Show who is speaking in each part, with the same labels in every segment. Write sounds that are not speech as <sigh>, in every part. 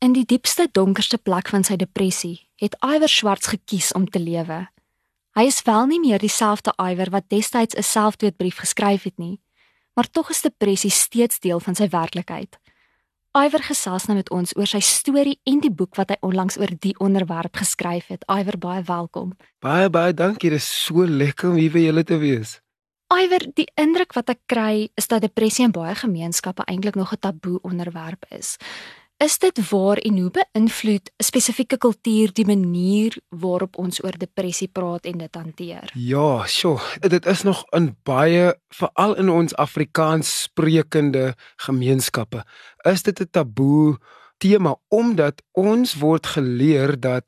Speaker 1: In die diepste donkerste plek van sy depressie het Iwer Swarts gekies om te lewe. Hy is wel nie meer dieselfde Iwer wat destyds 'n selfdoodbrief geskryf het nie, maar tog is depressie steeds deel van sy werklikheid. Iwer gesels nou met ons oor sy storie en die boek wat hy onlangs oor die onderwerp geskryf het. Iwer, baie welkom.
Speaker 2: Baie baie dankie. Dit is so lekker om hier by julle te wees.
Speaker 1: Iwer, die indruk wat ek kry is dat depressie in baie gemeenskappe eintlik nog 'n taboe onderwerp is. Is dit waar en hoe beïnvloed 'n spesifieke kultuur die manier waarop ons oor depressie praat en dit hanteer?
Speaker 2: Ja, sjo, dit is nog in baie veral in ons Afrikaans sprekende gemeenskappe. Is dit 'n taboe tema omdat ons word geleer dat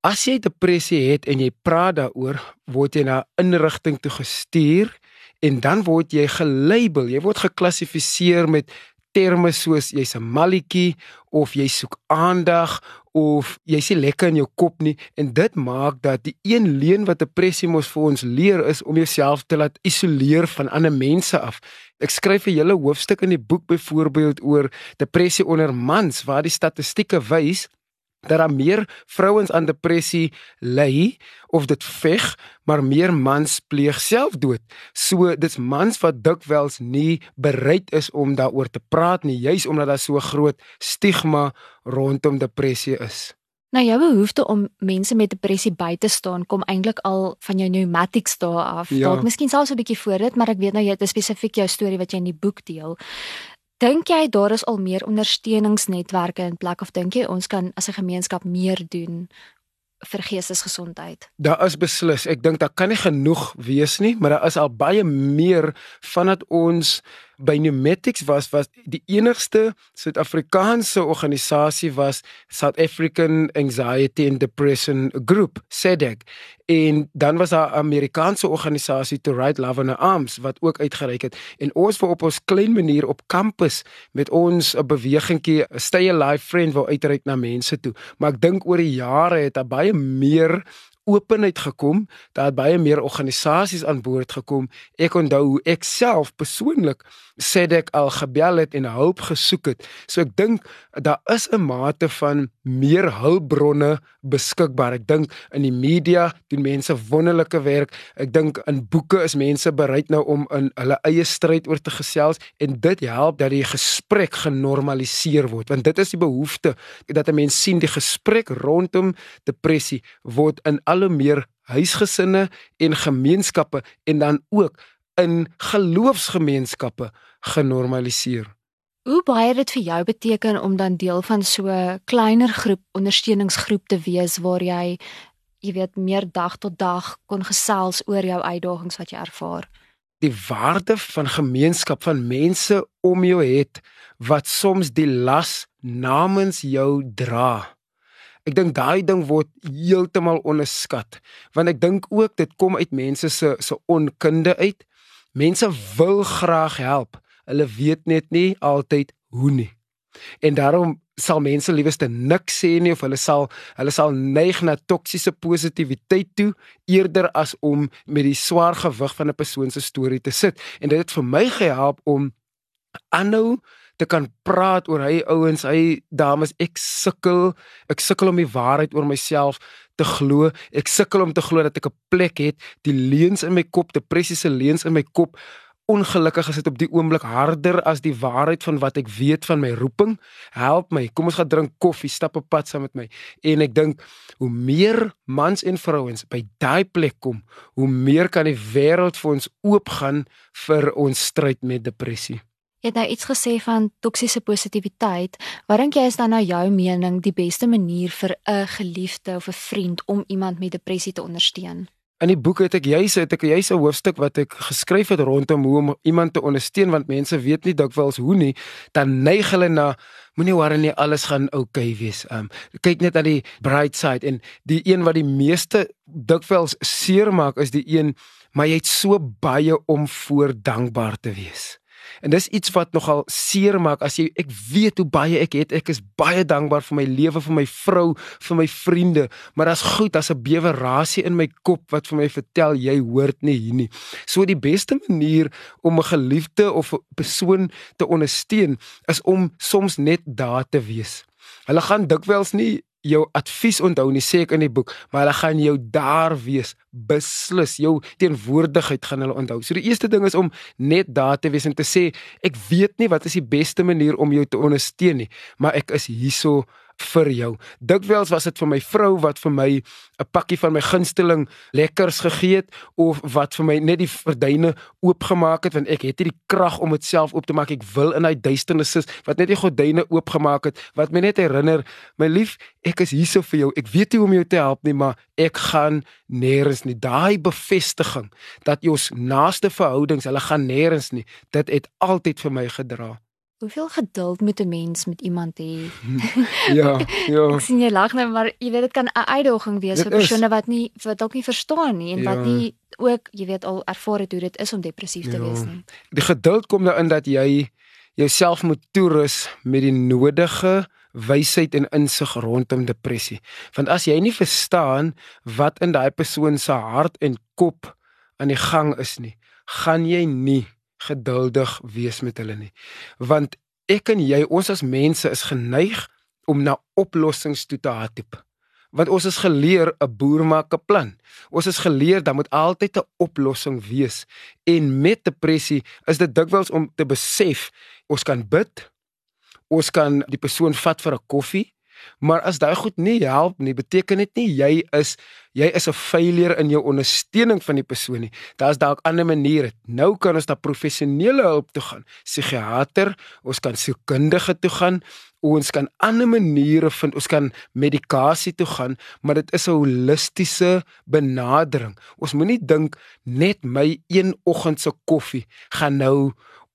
Speaker 2: as jy depressie het en jy praat daaroor, word jy na inrigting toe gestuur en dan word jy gelabel, jy word geklassifiseer met terme soos jy's 'n malletjie of jy soek aandag of jy's nie lekker in jou kop nie en dit maak dat die een leen wat depressie mos vir ons leer is om jouself te laat isoleer van ander mense af. Ek skryf 'n hele hoofstuk in die boek byvoorbeeld oor depressie onder mans waar die statistieke wys dat daar meer vrouens aan depressie ly of dit veg, maar meer mans pleeg selfdood. So dit's mans wat dikwels nie bereid is om daaroor te praat nie, juis omdat daar so groot stigma rondom depressie is.
Speaker 1: Nou jou behoefte om mense met depressie by te staan kom eintlik al van jou pneumatics daar af. Ja. Dalk miskien selfs 'n bietjie voor dit, maar ek weet nou jy het spesifiek jou storie wat jy in die boek deel. Dink jy daar is al meer ondersteuningsnetwerke in plek of dink jy ons kan as 'n gemeenskap meer doen vir geestesgesondheid?
Speaker 2: Daar is beslis. Ek dink daar kan nie genoeg wees nie, maar daar is al baie meer vandat ons by Pneumatics was was die enigste Suid-Afrikaanse organisasie was South African Anxiety and Depression Group SADC. En dan was daar 'n Amerikaanse organisasie To Write Love Our Arms wat ook uitgereik het. En ons wou op ons klein manier op kampus met ons 'n bewegingkie Stay Alive Friend wou uitreik na mense toe. Maar ek dink oor die jare het daar baie meer openheid gekom, daar het baie meer organisasies aan boord gekom. Ek onthou hoe ek self persoonlik sê ek al gebel het en hulp gesoek het. So ek dink daar is 'n mate van meer hulpbronne beskikbaar. Ek dink in die media doen mense wonderlike werk. Ek dink in boeke is mense bereid nou om in hulle eie stryd oor te gesels en dit help dat die gesprek genormaliseer word want dit is die behoefte dat 'n mens sien die gesprek rondom depressie word in al hoe meer huisgesinne en gemeenskappe en dan ook in geloofsgemeenskappe genormaliseer.
Speaker 1: Hoe baie dit vir jou beteken om dan deel van so 'n kleiner groep ondersteuningsgroep te wees waar jy jy weet meer dag tot dag kon gesels oor jou uitdagings wat jy ervaar.
Speaker 2: Die waarde van gemeenskap van mense om jou het wat soms die las namens jou dra. Ek dink daai ding word heeltemal onderskat want ek dink ook dit kom uit mense se se onkunde uit. Mense wil graag help. Hulle weet net nie altyd hoe nie. En daarom sal mense liewerste niks sê nie of hulle sal hulle sal neig na toksiese positiwiteit toe eerder as om met die swaar gewig van 'n persoon se storie te sit. En dit het vir my gehelp om aanhou te kan praat oor hy ouens, hy dames, ek sukkel, ek sukkel om die waarheid oor myself te glo. Ek sukkel om te glo dat ek 'n plek het, die leuns in my kop, depressiese leuns in my kop ongelukkig is dit op die oomblik harder as die waarheid van wat ek weet van my roeping. Help my. Kom ons gaan drink koffie, stap op pad saam met my. En ek dink hoe meer mans en vrouens by daai plek kom, hoe meer kan die wêreld vir ons oopgaan vir ons stryd met depressie.
Speaker 1: Jy het nou iets gesê van toksiese positiwiteit. Wat dink jy is dan nou jou mening die beste manier vir 'n geliefde of 'n vriend om iemand met depressie te ondersteun?
Speaker 2: In die boek het ek juis het ek juis 'n hoofstuk wat ek geskryf het rondom hoe om iemand te ondersteun want mense weet nie dikwels hoe nie dan neig hulle na moenie worry nie alles gaan oukei okay wees. Um kyk net aan die bright side en die een wat die meeste dikwels seermaak is die een maar jy het so baie om voor dankbaar te wees. En dis iets wat nogal seer maak as jy ek weet hoe baie ek het. Ek is baie dankbaar vir my lewe, vir my vrou, vir my vriende, maar daar's goed as 'n bewerasie in my kop wat vir my vertel jy hoort nie hier nie. So die beste manier om 'n geliefde of 'n persoon te ondersteun is om soms net daar te wees. Hulle gaan dikwels nie jou advies onthou nie sê ek in die boek, maar hulle gaan jou daar wees, beslis. Jou teenwoordigheid gaan hulle onthou. So die eerste ding is om net daar te wees en te sê ek weet nie wat is die beste manier om jou te ondersteun nie, maar ek is hierso vir jou. Dikwels was dit vir my vrou wat vir my 'n pakkie van my gunsteling lekkers gegee het of wat vir my net die gordyne oopgemaak het want ek het nie die krag om dit self oop te maak. Ek wil in hy duisternis sit wat net die gordyne oopgemaak het wat my net herinner, my lief, ek is hier so vir jou. Ek weet nie hoe om jou te help nie, maar ek gaan nêrens nie. Daai bevestiging dat ons naaste verhoudings, hulle gaan nêrens nie. Dit het altyd vir my gedra.
Speaker 1: Hoeveel geduld moet 'n mens met iemand hê? <laughs>
Speaker 2: ja, <laughs> ja.
Speaker 1: Ek sien jy lag nou, maar jy weet dit kan 'n uitdaging wees
Speaker 2: Dit
Speaker 1: vir persone
Speaker 2: is.
Speaker 1: wat nie wat dalk nie verstaan nie en wat
Speaker 2: Ja.
Speaker 1: nie ook, jy weet, al ervaar het hoe dit is om depressief te
Speaker 2: Ja.
Speaker 1: wees nie.
Speaker 2: Die geduld kom daarin dat jy jouself moet toerus met die nodige wysheid en insig rondom depressie. Want as jy nie verstaan wat in daai persoon se hart en kop aan die gang is nie, gaan jy nie geduldig wees met hulle nie. Want ek en jy, ons as mense is geneig om na oplossings toe te hardloop. Want ons is geleer 'n boer maak 'n plan. Ons is geleer dat moet altyd 'n oplossing wees. En met depressie is dit dikwels om te besef ons kan bid. Ons kan die persoon vat vir 'n koffie. Maar as daai goed nie help nie, beteken dit nie jy is jy is 'n failure in jou ondersteuning van die persoon nie. Daar's dalk ander maniere. Nou kan ons na professionele hulp toe gaan. Psigiater, ons kan sielkundige toe gaan. Ons kan ander maniere vind. Ons kan medikasie toe gaan, maar dit is 'n holistiese benadering. Ons moenie dink net my een oggend se koffie gaan nou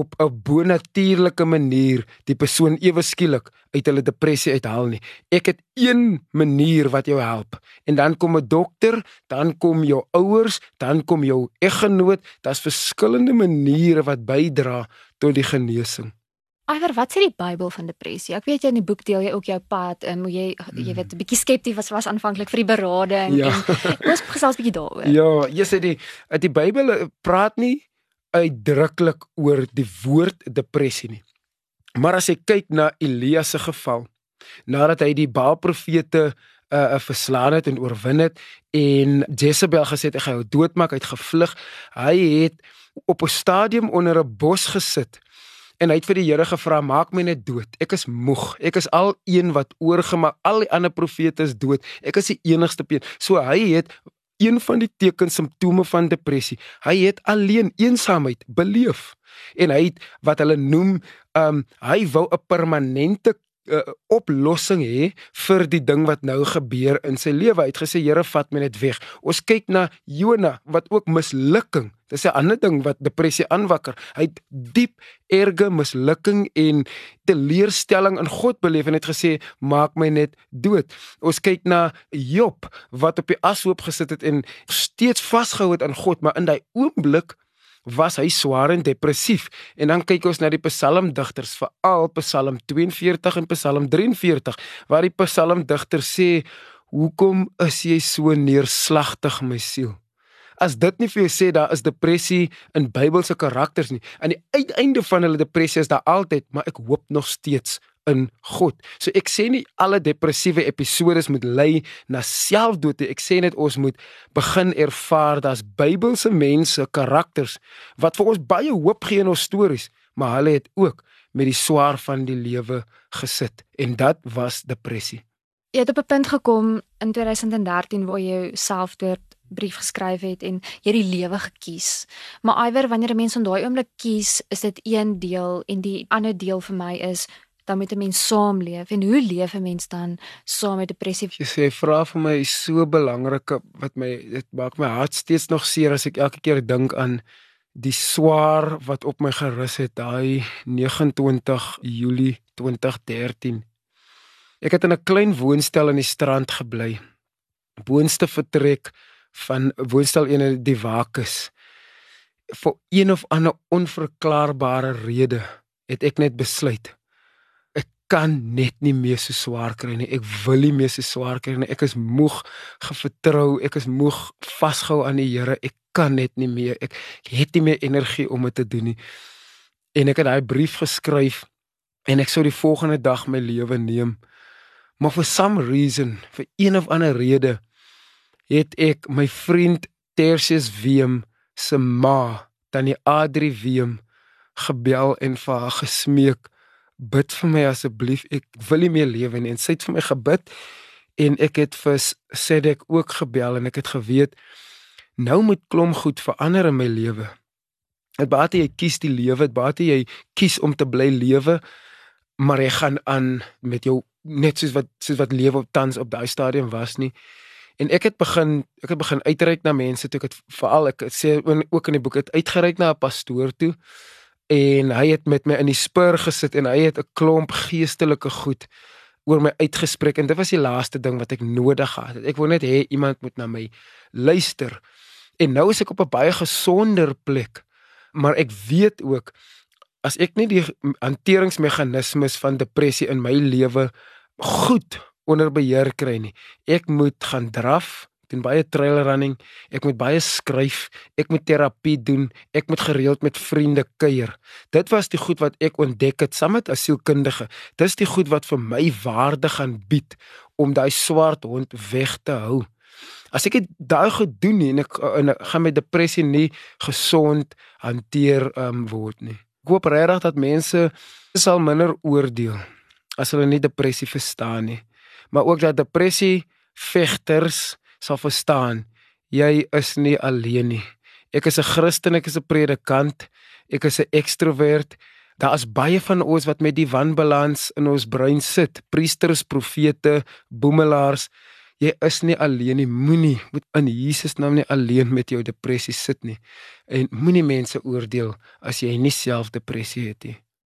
Speaker 2: op 'n bonatuurlike manier die persoon ewe skielik uit hulle depressie uithaal nie. Ek het een manier wat jou help. En dan kom 'n dokter, dan kom jou ouers, dan kom jou eggenoot. Daar's verskillende maniere wat bydra tot die genesing.
Speaker 1: Iwer, wat sê die Bybel van depressie? Ek weet jy in die boek deel jy ook jou pad en hoe jy jy weet 'n bietjie skepties was was aanvanklik vir die berading.
Speaker 2: Ja.
Speaker 1: en ons gesels bietjie daaroor.
Speaker 2: Ja, jy sê die die Bybel praat nie uitdruklik oor die woord depressie nie. Maar as jy kyk na Elia se geval, nadat hy die Baal profete uh, uh verslaan het en oorwin het en Jezebel gesê het hy gaan jou doodmaak, hy het gevlug. Hy het op 'n stadium onder 'n bos gesit en hy het vir die Here gevra, "Maak my net dood. Ek is moeg. Ek is al een wat oorgemaak. Al die ander profete is dood. Ek is die enigste een." So hy het een van die tekens simptome van depressie. Hy het alleen eensaamheid beleef en hy het wat hulle noem um hy wou 'n permanente uh, oplossing hê vir die ding wat nou gebeur in sy lewe. Hy het gesê Here, vat my net weg. Ons kyk na Jona wat ook mislukking. Dis 'n ander ding wat depressie aanwakker. Hy het diep erge mislukking en teleurstelling in God beleef en het gesê maak my net dood. Ons kyk na Job wat op die ashoop gesit het en steeds vasgehou het aan God, maar in daai oomblik was hy swaar en depressief. En dan kyk ons na die psalmdigters, veral Psalm 42 en Psalm 43, waar die psalmdigter sê: "Hoekom is jy so neerslagtig, my siel?" As dit nie vir jou sê daar is depressie in Bybelse karakters nie. Aan die uiteinde van hulle depressie is daar altyd, maar ek hoop nog steeds in God. So ek sê nie alle depressiewe episodes moet lei na selfdood nie. Ek sê net ons moet begin ervaar dat's Bybelse mense, karakters wat vir ons baie hoop gee in ons stories, maar hulle het ook met die swaar van die lewe gesit en dit was depressie.
Speaker 1: Jy het op 'n punt gekom in 2013 waar jy selfdood brief geskryf het en jy die lewe gekies. Maar iwer wanneer 'n mens in daai oomblik kies, is dit een deel en die ander deel vir my is dan moet 'n mens saamleef. En hoe leef 'n mens dan saam met depressie?
Speaker 2: Jy sê vra vir my is so belangrik wat my dit maak my hart steeds nog seer as ek elke keer dink aan die swaar wat op my gerus het daai 29 Julie 2013. Ek het in 'n klein woonstel in die strand gebly. Boonste vertrek van woonstel een die Wakus. Vir een of ander onverklaarbare rede het ek net besluit kan net nie meer so swaar kry nie. Ek wil nie meer so swaar kry nie. Ek is moeg gevertrou. Ek is moeg vasgehou aan die Here. Ek kan net nie meer. Ek het nie meer energie om dit te doen nie. En ek het daai brief geskryf en ek sou die volgende dag my lewe neem. Maar for some reason, vir een of ander rede, het ek my vriend Tertius Wiem se ma, tannie Adri Wiem, gebel en vir haar gesmeek, "Bid vir my asseblief, ek wil nie meer lewe nie." En sy het vir my gebid en ek het vir Sedek ook gebel en ek het geweet nou moet klom goed verander in my lewe. Dit baat jy kies die lewe, dit baat jy kies om te bly lewe, maar jy gaan aan met jou net soos wat soos wat lewe op tans op daai stadium was nie. En ek het begin ek het begin uitreik na mense toe ek het veral ek sê ook in die boek het uitgereik na 'n pastoor toe en hy het met my in die spur gesit en hy het 'n klomp geestelike goed oor my uitgespreek en dit was die laaste ding wat ek nodig gehad het. Ek wou net hê iemand moet na my luister. En nou is ek op 'n baie gesonder plek. Maar ek weet ook as ek nie die hanteringsmeganismes van depressie in my lewe goed onder beheer kry nie. Ek moet gaan draf, doen baie trail running, ek moet baie skryf, ek moet terapie doen, ek moet gereeld met vriende kuier. Dit was die goed wat ek ontdek het saam met 'n sielkundige. Dis die goed wat vir my waarde gaan bied om daai swart hond weg te hou. As ek dit daai gedoen nie en ek en ek gaan my depressie nie gesond hanteer um, word nie. Ek hoop regtig dat mense sal minder oordeel as hulle nie depressie verstaan nie, maar ook dat depressie vegters sal verstaan jy is nie alleen nie. Ek is 'n Christen, ek is 'n predikant, ek is 'n ekstrovert. Daar is baie van ons wat met die wanbalans in ons brein sit. Priesters, profete, boemelaars. Jy is nie alleen nie. Moenie moet in Jesus naam nie alleen met jou depressie sit nie. En moenie mense oordeel as jy nie self depressie het nie.